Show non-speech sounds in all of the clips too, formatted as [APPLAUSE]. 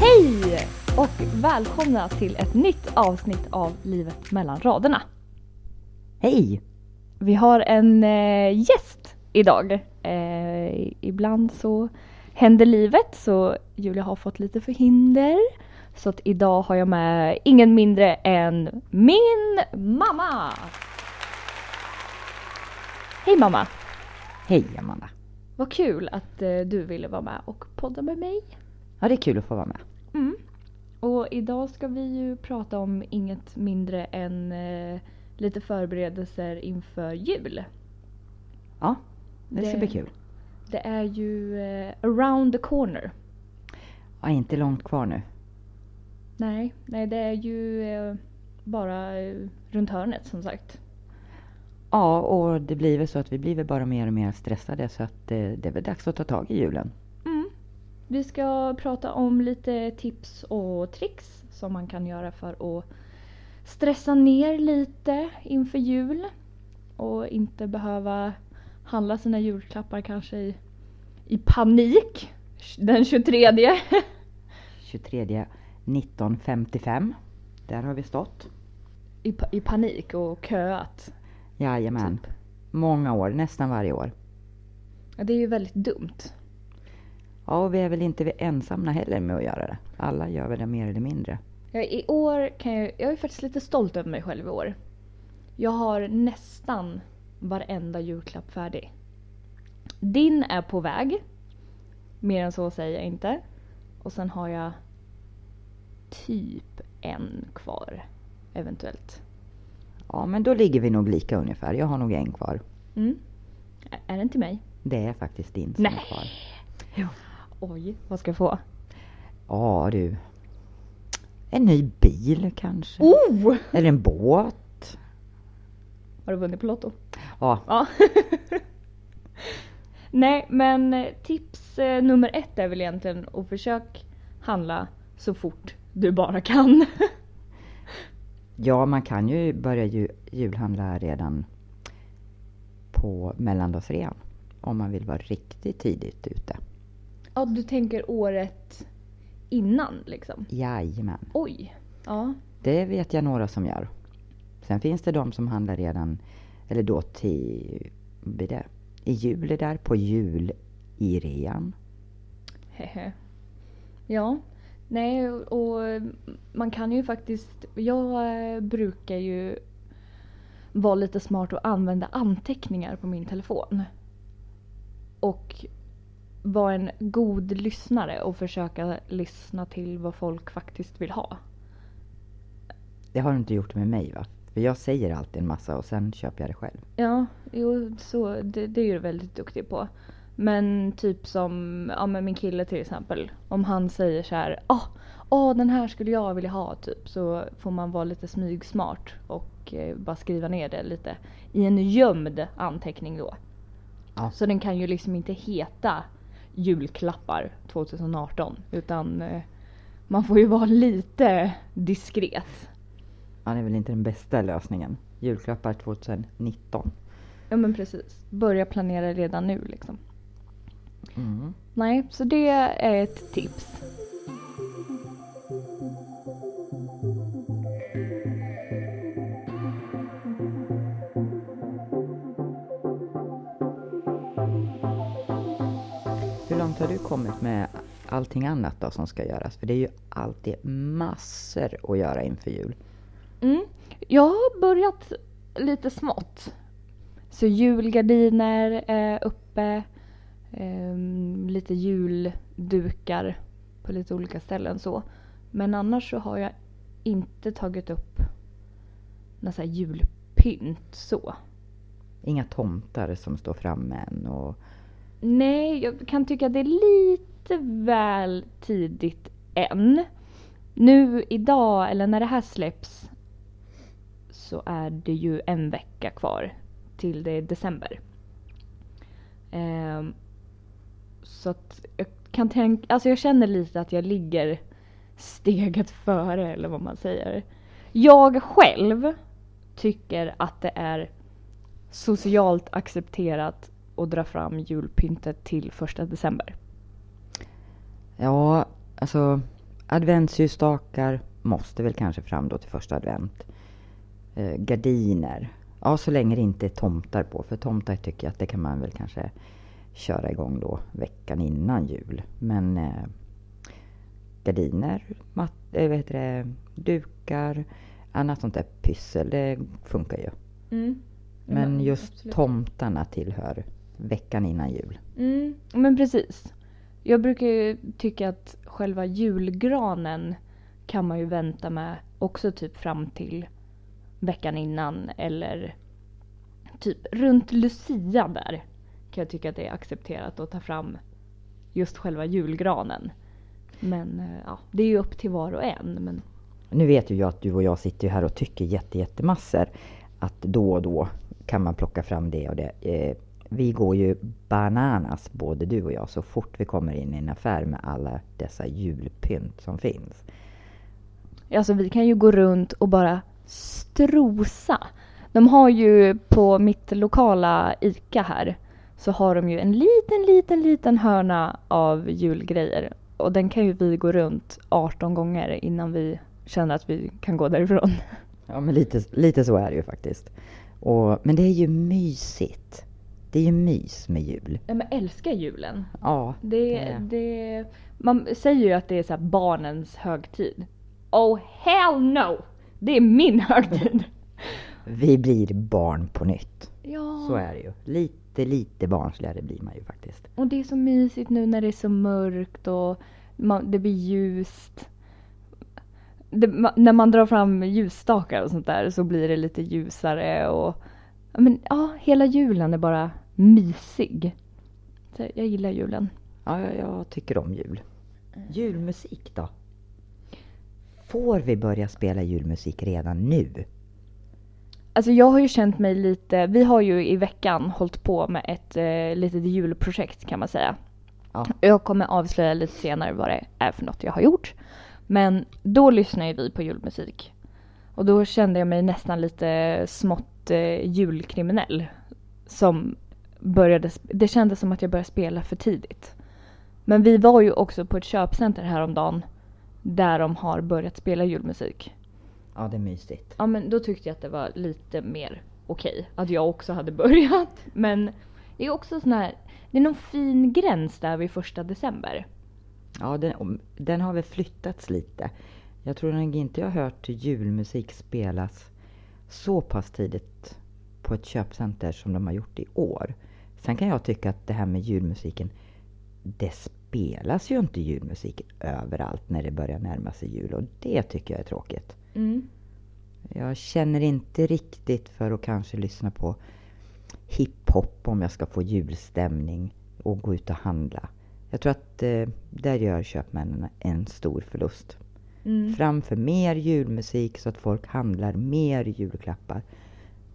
Hej och välkomna till ett nytt avsnitt av Livet mellan raderna. Hej! Vi har en eh, gäst idag. Eh, ibland så händer livet så Julia har fått lite förhinder. Så att idag har jag med ingen mindre än min mamma! Hej mamma! Hej Amanda! Vad kul att eh, du ville vara med och podda med mig. Ja, det är kul att få vara med. Mm. Och idag ska vi ju prata om inget mindre än eh, lite förberedelser inför jul. Ja, det ska Det- bli kul. Det är ju eh, around the corner. Ja, inte långt kvar nu. Nej, nej det är ju eh, bara eh, runt hörnet som sagt. Ja, och det blir väl så att vi blir väl bara mer och mer stressade så att eh, det är väl dags att ta tag i julen. Vi ska prata om lite tips och tricks som man kan göra för att stressa ner lite inför jul. Och inte behöva handla sina julklappar kanske i, i panik den 23. 23 1955. Där har vi stått. I, I panik och köat. Jajamän. Typ. Många år, nästan varje år. Ja, det är ju väldigt dumt. Ja, och vi är väl inte ensamma heller med att göra det. Alla gör väl det mer eller mindre. Ja, I år kan jag, jag är faktiskt lite stolt över mig själv i år. Jag har nästan varenda julklapp färdig. Din är på väg. Mer än så säger jag inte. Och sen har jag typ en kvar. Eventuellt. Ja, men då ligger vi nog lika ungefär. Jag har nog en kvar. Mm. Är den till mig? Det är faktiskt din som Nej. är kvar. Oj, vad ska jag få? Ja du. En ny bil kanske? Oh! Eller en båt? Har du vunnit på Lotto? Ja, Ja. [LAUGHS] Nej, men eh, tips eh, nummer ett är väl egentligen att försök handla så fort du bara kan. [LAUGHS] ja man kan ju börja ju, julhandla redan på mellandagsrean. Om man vill vara riktigt tidigt ute. Ja, du tänker året innan liksom. Jajamän. Oj. Ja. Det vet jag några som gör. Sen finns det de som handlar redan, eller då till, blir det? I juli där, på jul i rean. Hehe. Ja. Nej, och man kan ju faktiskt... Jag eh, brukar ju vara lite smart och använda anteckningar på min telefon. Och vara en god lyssnare och försöka lyssna till vad folk faktiskt vill ha. Det har du inte gjort med mig va? För jag säger alltid en massa och sen köper jag det själv. Ja, jo, så det, det är ju du väldigt duktig på. Men typ som ja, men min kille till exempel. Om han säger så här, åh, åh den här skulle jag vilja ha typ. Så får man vara lite smygsmart och eh, bara skriva ner det lite i en gömd anteckning då. Ja. Så den kan ju liksom inte heta julklappar 2018 utan eh, man får ju vara lite diskret. Ja, det är väl inte den bästa lösningen. Julklappar 2019. Ja men precis. Börja planera redan nu liksom. Mm. Nej, så det är ett tips. Har du kommit med allting annat då som ska göras? För det är ju alltid massor att göra inför jul. Mm. Jag har börjat lite smått. Så julgardiner är uppe. ehm, lite juldukar på lite olika ställen så. Men annars så har jag inte tagit upp några julpynt så. Inga tomtar som står framme än och Nej, jag kan tycka att det är lite väl tidigt än. Nu idag, eller när det här släpps, så är det ju en vecka kvar till det är december. Eh, så att jag kan tänka, alltså jag känner lite att jag ligger steget före eller vad man säger. Jag själv tycker att det är socialt accepterat att dra fram julpyntet till första december. Ja, alltså adventsljusstakar måste väl kanske fram då till första advent. Eh, gardiner. Ja, så länge det inte är tomtar på. För tomtar tycker jag att det kan man väl kanske köra igång då veckan innan jul. Men eh, gardiner, mat, eh, vad heter det, dukar, annat sånt där pyssel, det funkar ju. Mm. Men just absolut. tomtarna tillhör veckan innan jul. Mm, men precis. Jag brukar ju tycka att själva julgranen kan man ju vänta med också typ fram till veckan innan eller typ runt Lucia där kan jag tycka att det är accepterat att ta fram just själva julgranen. Men eh, ja, det är ju upp till var och en. Men Nu vet ju jag att du och jag sitter ju här och tycker jätte, jättemassor. Att då och då kan man plocka fram det och det. Vi går ju bananas både du och jag så fort vi kommer in i en affär med alla dessa julpynt som finns. Alltså vi kan ju gå runt och bara strosa. De har ju på mitt lokala ICA här så har de ju en liten, liten, liten hörna av julgrejer. Och den kan ju vi gå runt 18 gånger innan vi känner att vi kan gå därifrån. Ja men lite, lite så är det ju faktiskt. Och, men det är ju mysigt. Det är ju mys med jul. Ja, men älskar julen. Ja, Det, det- det, man säger ju att det är så barnens högtid. Oh hell no! Det är min högtid. [LAUGHS] vi blir barn på nytt. Ja. Så är det ju. Lite, lite barnsligare blir man ju faktiskt. Och det är så mysigt nu när det är så mörkt och man, det blir ljust. Det, ma, när man drar fram ljusstakar och sånt där så blir det lite ljusare och men, ja, hela julen är bara mysig. Så jag gillar julen. Ja, jag, jag tycker om jul. Julmusik då? Får vi börja spela julmusik redan nu? Alltså jag har ju känt mig lite, vi har ju i veckan hållit på med ett eh, litet julprojekt kan man säga. Ja. Jag kommer avslöja lite senare vad det är för något jag har gjort. Men då lyssnar ju vi på julmusik. Och då kände jag mig nästan lite smått eh, julkriminell. Som började, det kändes som att jag började spela för tidigt. Men vi var ju också på ett köpcenter häromdagen. Där de har börjat spela julmusik. Ja, det är mysigt. Ja men då tyckte jag att det var lite mer okej att jag också hade börjat. [LAUGHS] Men det är också sån här, det är någon fin gräns där vid första december. Ja, den, den har väl flyttats lite. Jag tror nog inte jag har hört julmusik spelas så pass tidigt på ett köpcenter som de har gjort i år. Sen kan jag tycka att det här med julmusiken, det spelas ju inte julmusik överallt när det börjar närma sig jul och det tycker jag är tråkigt. Mm. Jag känner inte riktigt för att kanske lyssna på hiphop om jag ska få julstämning och gå ut och handla. Jag tror att eh, där gör köpmännen en stor förlust. Mm. Framför mer julmusik så att folk handlar mer julklappar.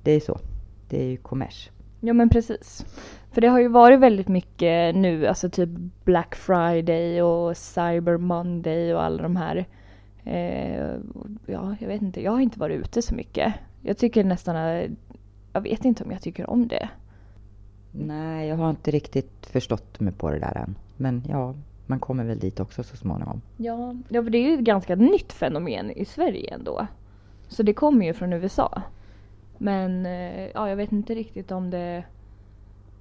Det är så. Det är ju kommers. Ja men precis. För det har ju varit väldigt mycket nu, alltså typ Black Friday och Cyber Monday och alla de här. Eh, ja, jag vet inte, jag har inte varit ute så mycket. Jag tycker nästan, jag vet inte om jag tycker om det. Nej, jag har inte riktigt förstått mig på det där än. Men ja, man kommer väl dit också så småningom. Ja, ja för det är ju ett ganska nytt fenomen i Sverige ändå. Så det kommer ju från USA. Men eh, ja, jag vet inte riktigt om det...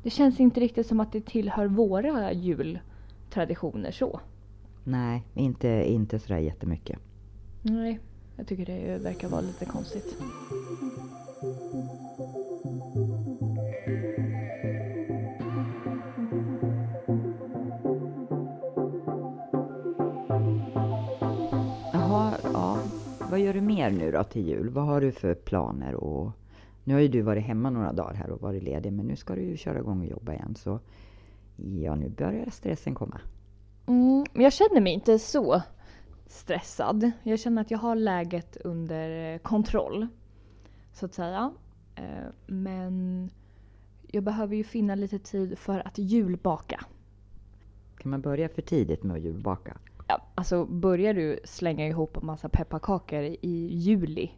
Det känns inte riktigt som att det tillhör våra jultraditioner så. Nej, inte, inte sådär jättemycket. Nej, jag tycker det verkar vara lite konstigt. Vad gör du mer nu då till jul? Vad har du för planer? Och nu har ju du varit hemma några dagar här och varit ledig men nu ska du ju köra igång och jobba igen så ja, nu börjar stressen komma. Mm, men jag känner mig inte så stressad. Jag känner att jag har läget under eh, kontroll. Så att säga. Eh, Men jag behöver ju finna lite tid för att julbaka. Kan man börja för tidigt med att julbaka? Ja, alltså börjar du slänga ihop en massa pepparkakor i juli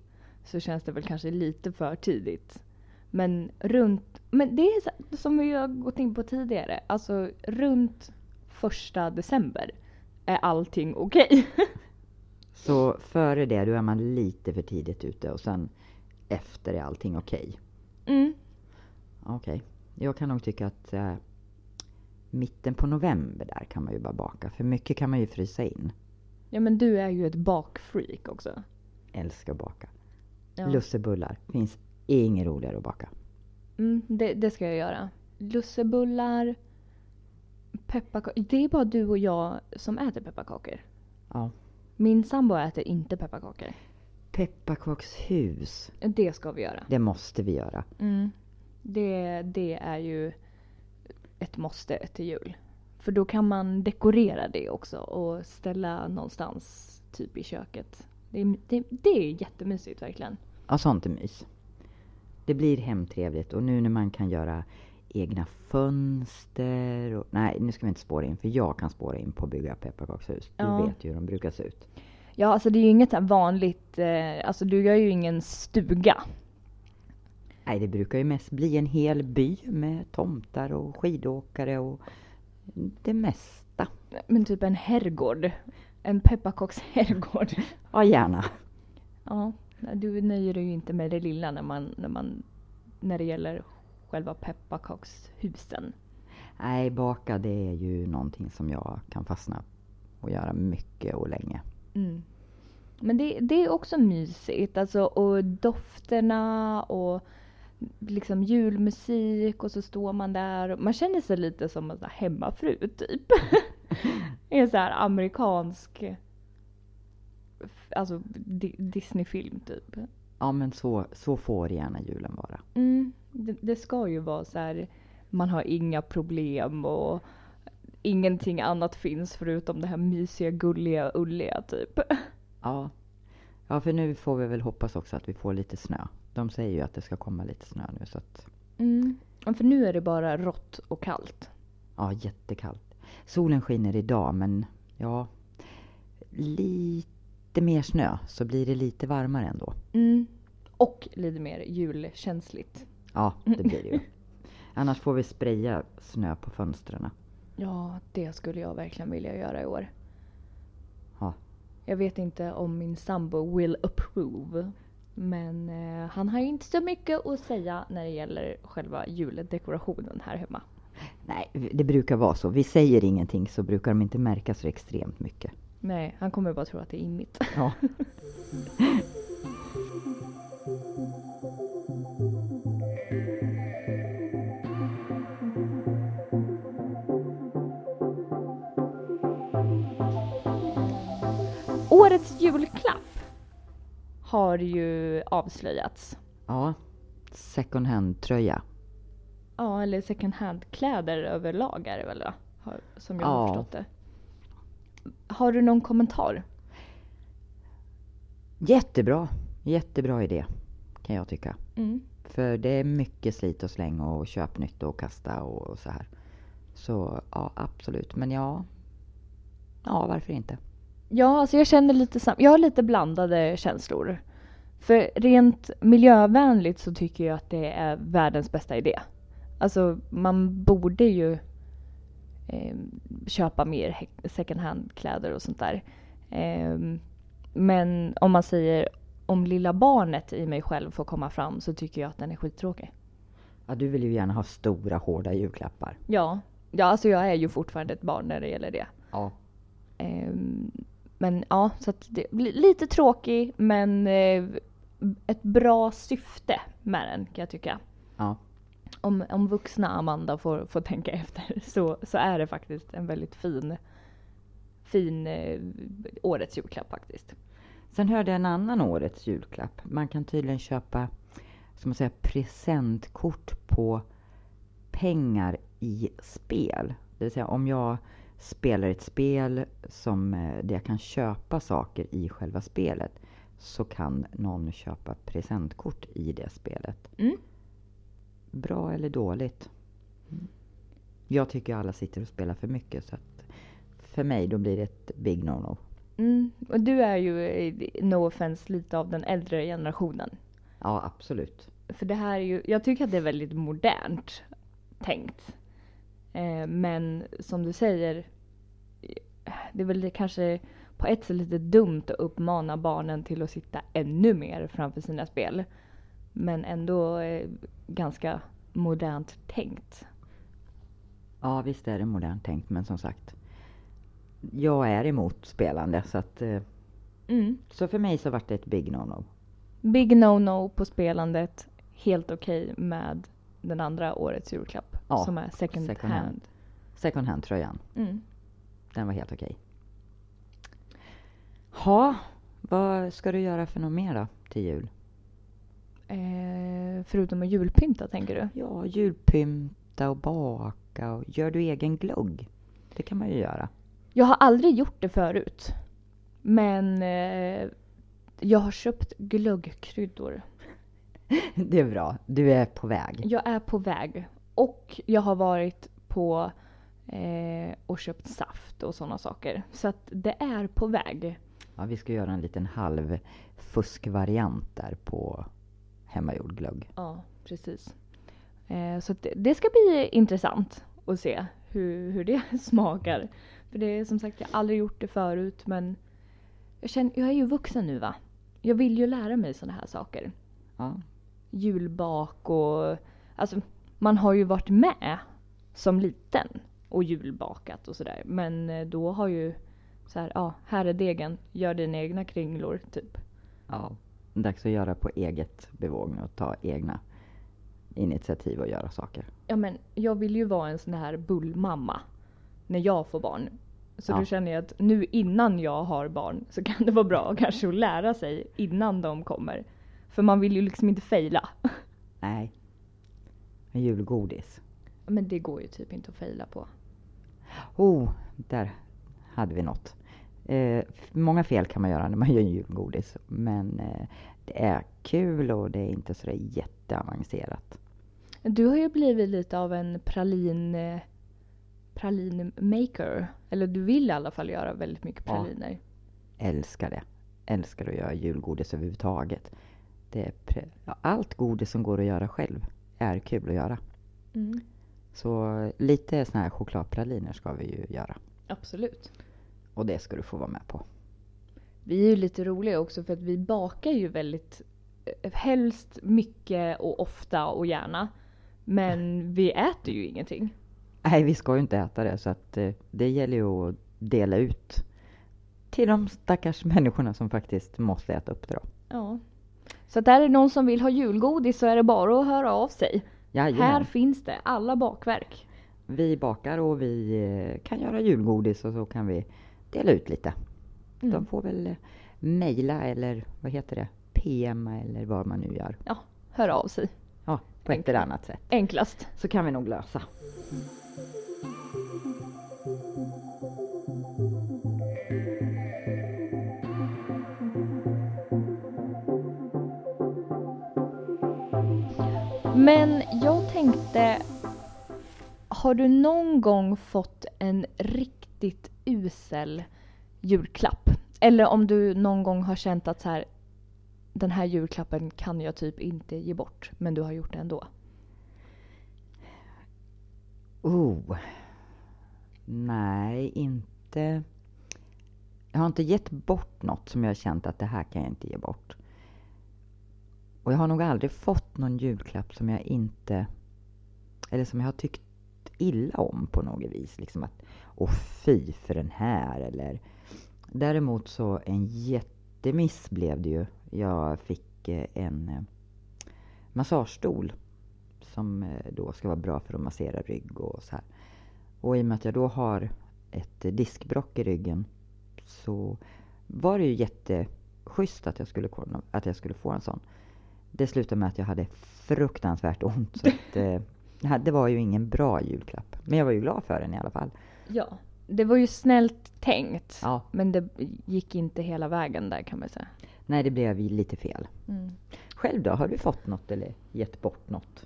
så känns det väl kanske lite för tidigt. Men runt, men det är som vi har gått in på tidigare, alltså runt första december är allting okej. [LAUGHS] Så före det, då är man lite för tidigt ute och sen efter är allting okej. Mm. Okej. Jag kan nog tycka att eh, mitten på november där kan man ju bara baka. För mycket kan man ju frysa in. Ja men du är ju ett bakfreak också. Älskar att baka. Ja. Lussebullar. Finns inget roligare att baka. Mm, det, det ska jag göra. Lussebullar, pepparkakor. Det är bara du och jag som äter pepparkakor. Ja. Min sambo äter inte pepparkakor. Pepparkakshus. Det ska vi göra. Det måste vi göra. Mm. Det, det är ju ett måste till jul. För då kan man dekorera det också och ställa någonstans typ i köket. Det är, det, det är jättemysigt verkligen. Ja, sånt är mys. Det blir hemtrevligt och nu när man kan göra egna fönster och... Nej, nu ska vi inte spåra in för jag kan spåra in på att bygga pepparkakshus. Du Ja. vet ju hur de brukar se ut. Ja, alltså det är ju inget vanligt, eh, alltså du gör ju ingen stuga. Nej, det brukar ju mest bli en hel by med tomtar och skidåkare och det mesta. Men typ en herrgård. En pepparkaksherrgård. [LAUGHS] Ja, gärna. Ja, du nöjer dig ju inte med det lilla när man, när man, när det gäller själva pepparkakshusen. Nej, baka det är ju någonting som jag kan fastna och göra mycket och länge. Mm. Men det, det är också mysigt, alltså och dofterna och liksom julmusik och så står man där man känner sig lite som en hemmafru typ. I [LAUGHS] en sån här amerikansk alltså Di- Disney-film typ. Ja, men så, så får gärna julen vara. Mm, det, det ska ju vara så här, man har inga problem och ingenting annat finns förutom det här mysiga, gulliga, ulliga typ. Ja. Ja, för nu får vi väl hoppas också att vi får lite snö. De säger ju att det ska komma lite snö nu så att, Mm. För nu är det bara rått och kallt. ja, jättekallt. Solen skiner idag men ja, lite mer snö så blir det lite varmare ändå. Mm. Och lite mer julkänsligt. Ja, det blir det ju. [LAUGHS] Annars får vi spraya snö på fönstren. Ja, det skulle jag verkligen vilja göra i år. Ja. Jag vet inte om min sambo will approve. Men eh, han har ju inte så mycket att säga när det gäller själva juldekorationen här hemma. Nej, det brukar vara så. Vi säger ingenting så brukar de inte märka så extremt mycket. Nej, han kommer bara tro att det är immigt. Ja. [LAUGHS] Årets julklapp har ju avslöjats. Ja, second hand-tröja. Ja, eller second hand-kläder överlag är det väl va? Har- Som jag har Ja. förstått det. Har du någon kommentar? Jättebra, jättebra idé kan jag tycka. Mm. För det är mycket slit och släng och köp nytt och kasta och så här. Så ja, absolut. Men ja, ja varför inte? Ja, alltså jag känner lite Jag har lite blandade känslor. För rent miljövänligt så tycker jag att det är världens bästa idé. Alltså man borde ju eh, köpa mer second hand-kläder och sånt där. Eh, men om man säger om lilla barnet i mig själv får komma fram så tycker jag att den är skittråkig. Ja, du vill ju gärna ha stora hårda julklappar. Ja, ja alltså jag är ju fortfarande ett barn när det gäller det. Ja. Ehm, men ja, så att det lite tråkig men eh, ett bra syfte med den kan jag tycka. Ja. Om, om vuxna Amanda får, får tänka efter [LAUGHS] så, så är det faktiskt en väldigt fin, fin eh, årets julklapp faktiskt. Sen hörde jag en annan årets julklapp. Man kan tydligen köpa ska man säga, presentkort på pengar i spel. Det vill säga om jag spelar ett spel som, eh, där jag kan köpa saker i själva spelet så kan någon köpa presentkort i det spelet. Mm. Bra eller dåligt? Jag tycker alla sitter och spelar för mycket så att för mig då blir det ett big no-no. Mm. Och du är ju, eh, no offense, lite av den äldre generationen. Ja, absolut. För det här är ju, jag tycker att det är väldigt modernt tänkt. Eh, men som du säger, det är väl det kanske på ett sätt lite dumt att uppmana barnen till att sitta ännu mer framför sina spel. Men ändå eh, ganska modernt tänkt. Ja, visst är det modernt tänkt, men som sagt. Jag är emot spelande, så att... eh, Mm. Så för mig så vart det ett big no-no. Big no-no på spelandet. Helt okej med den andra årets julklapp. Ja, som är second, second hand. hand. Second hand-tröjan, Mm. den var helt okej. Ha, vad ska du göra för något mer då till jul? Eh, förutom att julpynta tänker du? Ja, julpynta och baka och gör du egen glögg? Det kan man ju göra. Jag har aldrig gjort det förut. Men eh, jag har köpt glöggkryddor. [LAUGHS] Det är bra, du är på väg. Jag är på väg. Och jag har varit på eh, och köpt saft och sådana saker. Så att det är på väg. Ja, vi ska göra en liten halv fuskvariant där på hemmagjord glögg. Ja, precis. Eh, så det, det ska bli intressant att se hur, hur det [LAUGHS] smakar. För det är som sagt, jag har aldrig gjort det förut men jag, känner, jag är ju vuxen nu va. Jag vill ju lära mig sådana här saker. Ja, Julbak och... Alltså, man har ju varit med som liten och julbakat och sådär. Men eh, då har ju så här, ja, här är degen, gör dina egna kringlor typ. ja. Dags att göra på eget bevåg och ta egna initiativ och göra saker. Ja men jag vill ju vara en sån här bullmamma när jag får barn. Så Ja. då känner jag att nu innan jag har barn så kan det vara bra kanske att lära sig innan de kommer. För man vill ju liksom inte fejla. Nej. Men julgodis. Men det går ju typ inte att fejla på. Oh, där hade vi något. Eh, många fel kan man göra när man [LAUGHS] gör julgodis. Men eh, det är kul och det är inte så jätteavancerat. Du har ju blivit lite av en pralin, eh, pralinmaker. Eller du vill i alla fall göra väldigt mycket Ja. praliner. Älskar det. Älskar att göra julgodis överhuvudtaget. Det är ja, allt godis som går att göra själv är kul att göra. Mm. Så lite såna här chokladpraliner ska vi ju göra. Absolut. Och det ska du få vara med på. Vi är ju lite roliga också för att vi bakar ju väldigt eh, helst mycket och ofta och gärna. Men vi äter ju ingenting. Nej, vi ska ju inte äta det så att eh, det gäller ju att dela ut till de stackars människorna som faktiskt måste äta upp det då. Ja. Så att är någon som vill ha julgodis så är det bara att höra av sig. Jajamän. Här finns det alla bakverk. Vi bakar och vi eh, kan göra julgodis och så kan vi dela ut lite. Mm. De får väl eh, mejla eller vad heter det? PM eller vad man nu gör. Ja, hör av sig. Ja, på ett eller annat sätt. Enklast. Så kan vi nog lösa. Men jag tänkte, har du någon gång fått en riktigt usel julklapp? Eller om du någon gång har känt att så här, den här julklappen kan jag typ inte ge bort, men du har gjort det ändå. Oh. Nej, inte... Jag har inte gett bort något som jag har känt att det här kan jag inte ge bort. Och jag har nog aldrig fått någon julklapp som jag inte... Eller som jag har tyckt illa om på något vis. Liksom att, åh fy för den här eller... Däremot så en jättemiss blev det ju. Jag fick eh, en eh, massagestol som eh, då ska vara bra för att massera rygg och så här. Och i och med att jag då har ett diskbrock i ryggen så var det ju jätteschysst att jag skulle, att jag skulle få en sån. Det slutade med att jag hade fruktansvärt ont. Så att, eh, det var ju ingen bra julklapp. Men jag var ju glad för den i alla fall. Ja. Det var ju snällt tänkt, Ja. men det gick inte hela vägen där kan man säga. Nej, det blev ju lite fel. Mm. Själv då? Har du fått något eller gett bort något?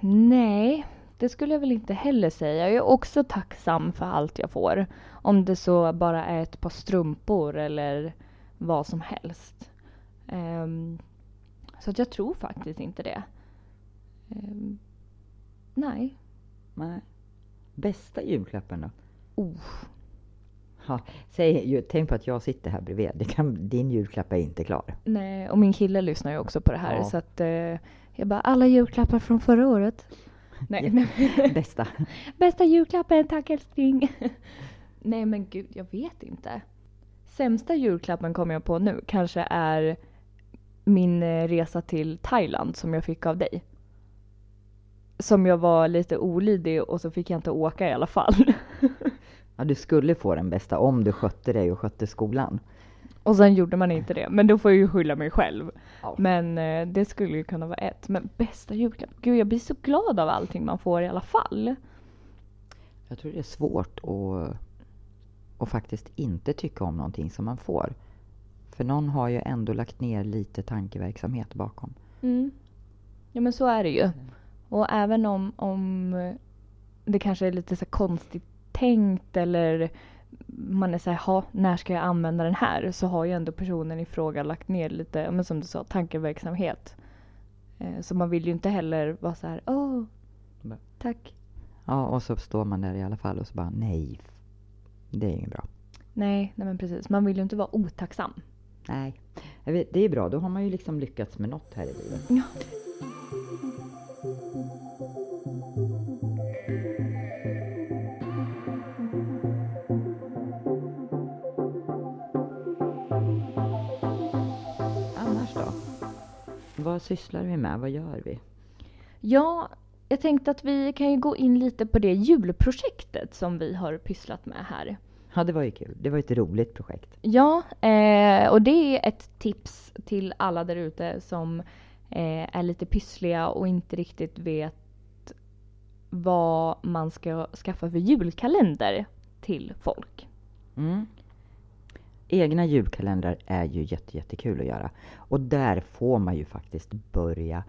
Nej, det skulle jag väl inte heller säga. Jag är också tacksam för allt jag får. Om det så bara är ett par strumpor eller vad som helst. Ehm, så att jag tror faktiskt inte det. Ehm, nej. Nej. Bästa julklappen då? Oh. Ja, säg, tänk på att jag sitter här bredvid. Det kan, din julklapp är inte klar. Nej, och min kille lyssnar ju också på det här Ja. så att eh, jag bara alla julklappar från förra året. Nej, nej. [LAUGHS] Bästa. [LAUGHS] Bästa julklappen, tack älskling. [LAUGHS] nej men gud, jag vet inte. Sämsta julklappen kommer jag på nu kanske är min eh, resa till Thailand som jag fick av dig. Som jag var lite olydig och så fick jag inte åka i alla fall. [LAUGHS] Ja, du skulle få den bästa om du skötte dig och skötte skolan. och sen gjorde man inte det. Men då får jag ju skylla mig själv. Ja. Men eh, det skulle ju kunna vara ett. Men bästa julklapp? Gud jag blir så glad av allting man får i alla fall. Jag tror det är svårt att, att faktiskt inte tycka om någonting som man får. För någon har ju ändå lagt ner lite tankeverksamhet bakom. Mm. Ja men så är det ju. Och även om, om det kanske är lite så konstigt tänkt eller man är såhär, "Ha, när ska jag använda den här? Så har ju ändå personen i fråga lagt ner lite, men som du sa, tankeverksamhet. Eh, Så man vill ju inte heller vara så här, åh, tack. Ja, och så står man där i alla fall och så bara nej. Det är inget bra. Nej, nej men precis. Man vill ju inte vara otacksam. Nej. Vet, det är bra, då har man ju liksom lyckats med något här i livet. Ja. Annars då? Vad sysslar vi med? Vad gör vi? Ja, jag tänkte att vi kan ju gå in lite på det julprojektet som vi har pysslat med här. Ja, det var ju kul. Det var ett roligt projekt. Ja, eh, och det är ett tips till alla där ute som eh, är lite pyssliga och inte riktigt vet vad man ska skaffa för julkalender till folk. Mm. Egna julkalendrar är ju jätte, jättekul att göra. Och där får man ju faktiskt börja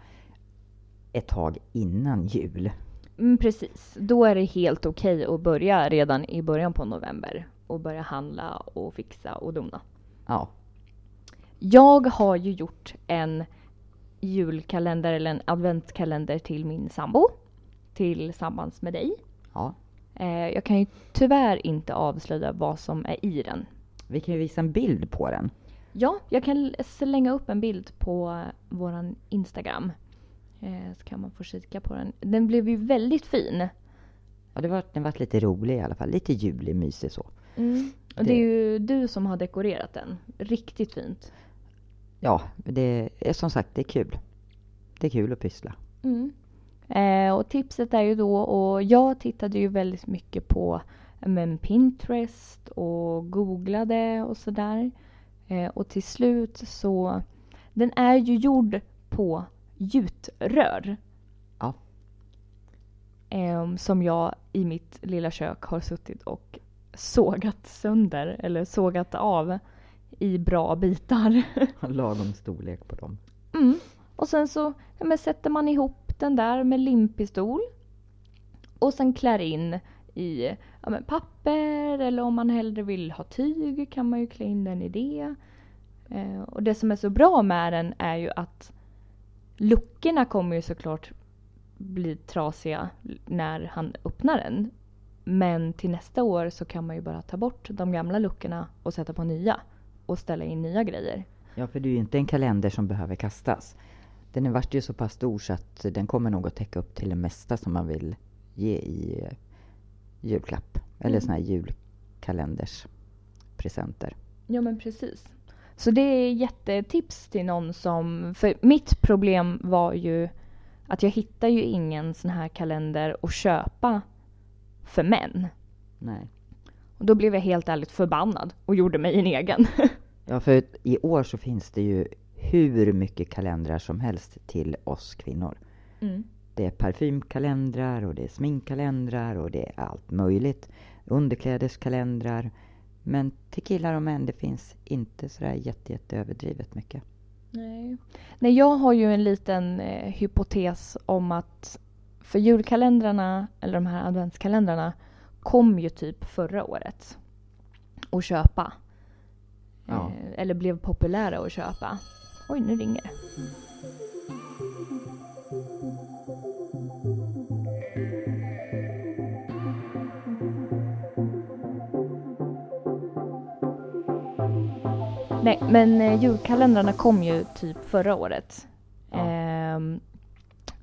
ett tag innan jul. Mm, precis, då är det helt okej att börja redan i början på november och börja handla och fixa och dona. Ja, Jag har ju gjort en julkalender eller en adventskalender till min sambo. Tillsammans med dig. ja. Eh, jag kan ju tyvärr inte avslöja vad som är i den. Vi kan ju visa en bild på den. Ja, jag kan slänga upp en bild på våran Instagram. Eh, så kan man få kika på den. Den blev ju väldigt fin. Ja, det var, den var lite rolig i alla fall. Lite julig, mysig så. Och det är ju du som har dekorerat den. Riktigt fint. Ja, det är som sagt, det är kul. Det är kul att pyssla. Mm. Eh, och tipset är ju då, och jag tittade ju väldigt mycket på men Pinterest och googlade och sådär. Eh, och till slut så, den är ju gjord på gjutrör. Ja. Eh, som jag i mitt lilla kök har suttit och sågat sönder, eller sågat av i bra bitar. [LAUGHS] Lagom storlek på dem. Mm. Och sen så ja, sätter man ihop den där med limpistol. Och sen klär in i ja, papper eller om man hellre vill ha tyg kan man ju klä in den i det. Eh, och det som är så bra med den är ju att luckorna kommer ju såklart bli trasiga när han öppnar den. Men till nästa år så kan man ju bara ta bort de gamla luckorna och sätta på nya. Och ställa in nya grejer. Ja, för det är ju inte en kalender som behöver kastas. Den är vart ju så pass stor så att den kommer nog att täcka upp till det mesta som man vill ge i eh, julklapp. Eller Mm. såna här julkalenders presenter. Ja men precis. Så det är jättetips till någon som, för mitt problem var ju att jag hittar ju ingen sån här kalender att köpa för män. Nej. Och då blev jag helt ärligt förbannad och gjorde mig en egen. [LAUGHS] Ja, för i år så finns det ju hur mycket kalendrar som helst till oss kvinnor. Mm. Det är parfymkalendrar och det är sminkkalendrar och det är allt möjligt. Underklädeskalendrar. Men till killar och män, det finns inte sådär jätte, jätte överdrivet mycket. Nej. Nej, jag har ju en liten eh, hypotes om att för julkalendrarna, eller de här adventskalendrarna, kom ju typ förra året att köpa. Ja. Eh, eller blev populära att köpa. Oj, nu ringer det. Nej, men eh, julkalendrarna kom ju typ förra året. Ja. Ehm,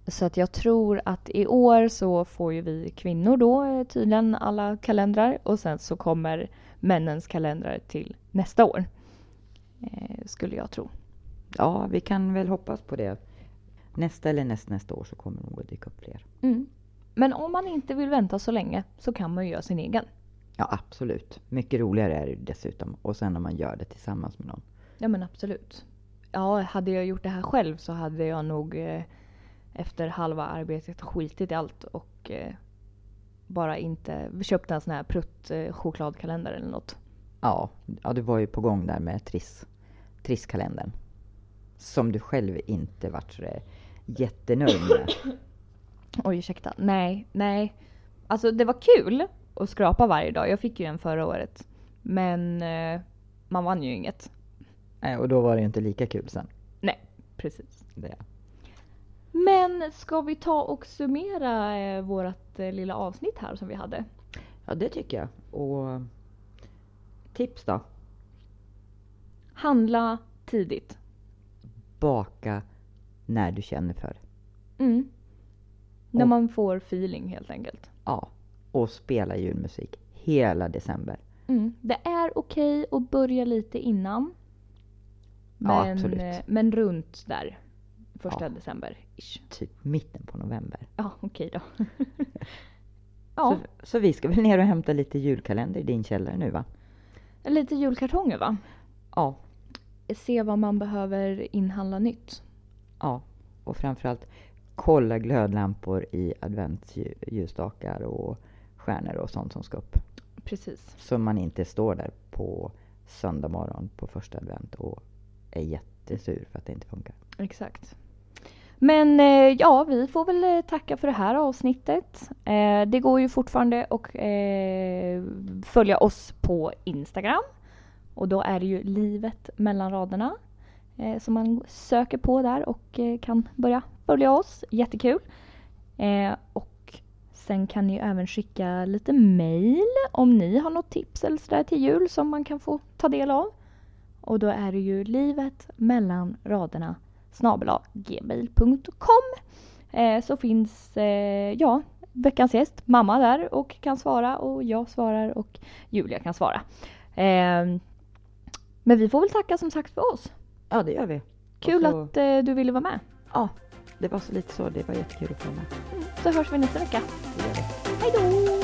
så att jag tror att i år så får ju vi kvinnor då eh, tydligen alla kalendrar och sen så kommer männens kalendrar till nästa år. Eh, skulle jag tro. Ja, vi kan väl hoppas på det. Nästa eller nästnästa år så kommer det nog att dyka upp fler. Mm. Men om man inte vill vänta så länge så kan man ju göra sin egen. Ja, absolut. Mycket roligare är det dessutom. Och sen när man gör det tillsammans med någon. Ja men absolut. Ja, hade jag gjort det här själv så hade jag nog eh, efter halva arbetet skitit i allt och eh, bara inte köpt en sån här prutt eh, chokladkalender eller något. Ja, ja, du var ju på gång där med Triss, Trisskalendern. Som du själv inte vart så jättenöjd med. [COUGHS] Oj, ursäkta. Nej, nej. Alltså det var kul att skrapa varje dag. Jag fick ju en förra året. Men eh, man vann ju inget. Nej, och då var det ju inte lika kul sen. Nej, precis. Det. Men ska vi ta och summera eh, vårt eh, lilla avsnitt här som vi hade? Ja, det tycker jag. Och tips då? Handla tidigt. Baka när du känner för. Mm. När Och- man får feeling helt enkelt. Ja, och spela julmusik hela december. Mm. Det är okej att börja lite innan. Ja, Men, absolut. eh, men runt där. Första Ja. december. Ish. Typ mitten på november. Ja, okej då. [LAUGHS] ja, Så, så vi ska väl ner och hämta lite julkalender i din källare nu va? lite julkartonger va? Ja, Se vad man behöver inhandla nytt. ja. Och framförallt kolla glödlampor i adventsljusstakar och stjärnor och sånt som ska upp. Precis. Så man inte står där på söndag morgon på första advent och är jättesur för att det inte funkar. Exakt. Men eh, ja, vi får väl eh, tacka för det här avsnittet. Eh, det går ju fortfarande att följa oss på Instagram. Och då är det ju livet mellan raderna. Som man söker på där och kan börja följa oss. Jättekul. Och sen kan ni även skicka lite mail om ni har något tips eller sådär till jul som man kan få ta del av. Och då är det ju livet mellan raderna gmail.com. Eh, så finns eh, ja, veckans gäst, mamma där och kan svara och jag svarar och Julia kan svara. Eh, men vi får väl tacka som sagt för oss. Ja, det gör vi. Kul så- att du ville vara med. Ja, det var så lite så. Det var jättekul att få med. Så hörs vi nästa vecka. Hej då!